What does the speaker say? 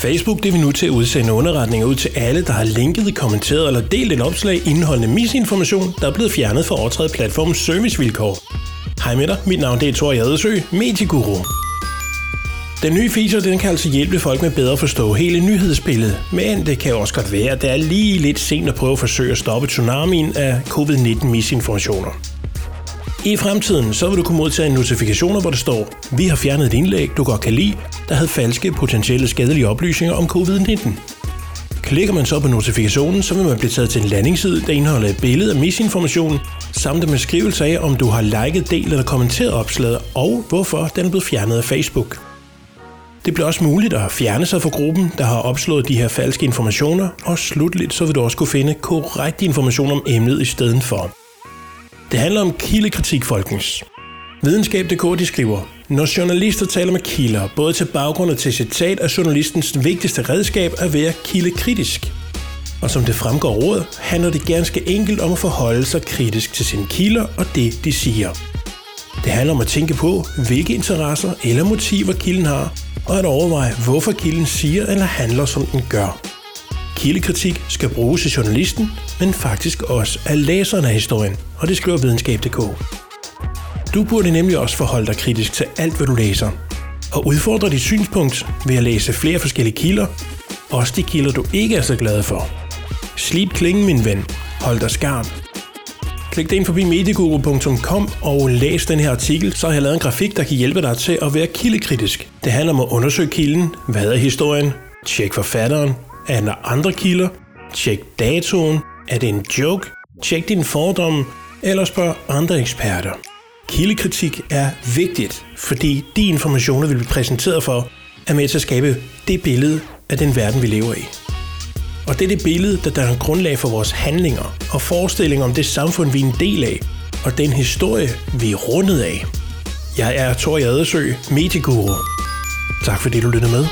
Facebook det vil nu til at udsende underretninger ud til alle, der har linket, kommenteret eller delt et opslag indeholdende misinformation, der er blevet fjernet for at overtræde platformens servicevilkår. Hej med dig, mit navn det er Thor Jadesø, Medieguru. Den nye feature den kan altså hjælpe folk med bedre at forstå hele nyhedsbilledet, men det kan også godt være, at det er lige lidt sent at prøve at forsøge at stoppe tsunamien af covid-19 misinformationer. I fremtiden så vil du kunne modtage notifikationer, hvor der står, vi har fjernet et indlæg, du godt kan lide, der havde falske, potentielle skadelige oplysninger om covid-19. Klikker man så på notifikationen, så vil man blive taget til en landingsside, der indeholder et billede af misinformationen, samt en beskrivelse af, om du har liket, delt eller kommenteret opslaget, og hvorfor den er blevet fjernet af Facebook. Det bliver også muligt at fjerne sig fra gruppen, der har opslået de her falske informationer, og slutligt så vil du også kunne finde korrekt information om emnet i stedet for. Det handler om kildekritik, folkens. Videnskab.dk de skriver, når journalister taler med kilder, både til baggrund og til citat, er journalistens vigtigste redskab at være kildekritisk. Og som det fremgår råd, handler det ganske enkelt om at forholde sig kritisk til sine kilder og det, de siger. Det handler om at tænke på, hvilke interesser eller motiver kilden har, og at overveje, hvorfor kilden siger eller handler, som den gør. Kildekritik skal bruges af journalisten, men faktisk også af læserne af historien, og det skriver videnskab.dk. Du burde nemlig også forholde dig kritisk til alt, hvad du læser, og udfordre dit synspunkt ved at læse flere forskellige kilder, også de kilder, du ikke er så glad for. Slip klingen, min ven. Hold dig skarp. Klik dig ind forbi medieguru.com og læs den her artikel, så har jeg lavet en grafik, der kan hjælpe dig til at være kildekritisk. Det handler om at undersøge kilden, hvad er historien, tjek forfatteren, er der andre kilder, tjek datoen, er det en joke, tjek din fordomme, eller spørg andre eksperter. Kildekritik er vigtigt, fordi de informationer, vi bliver præsenteret for, er med til at skabe det billede af den verden, vi lever i. Og det er det billede, der danner grundlag for vores handlinger og forestillinger om det samfund, vi er en del af, og den historie, vi er rundet af. Jeg er Tor Jadesø, medieguru. Tak fordi du lyttede med.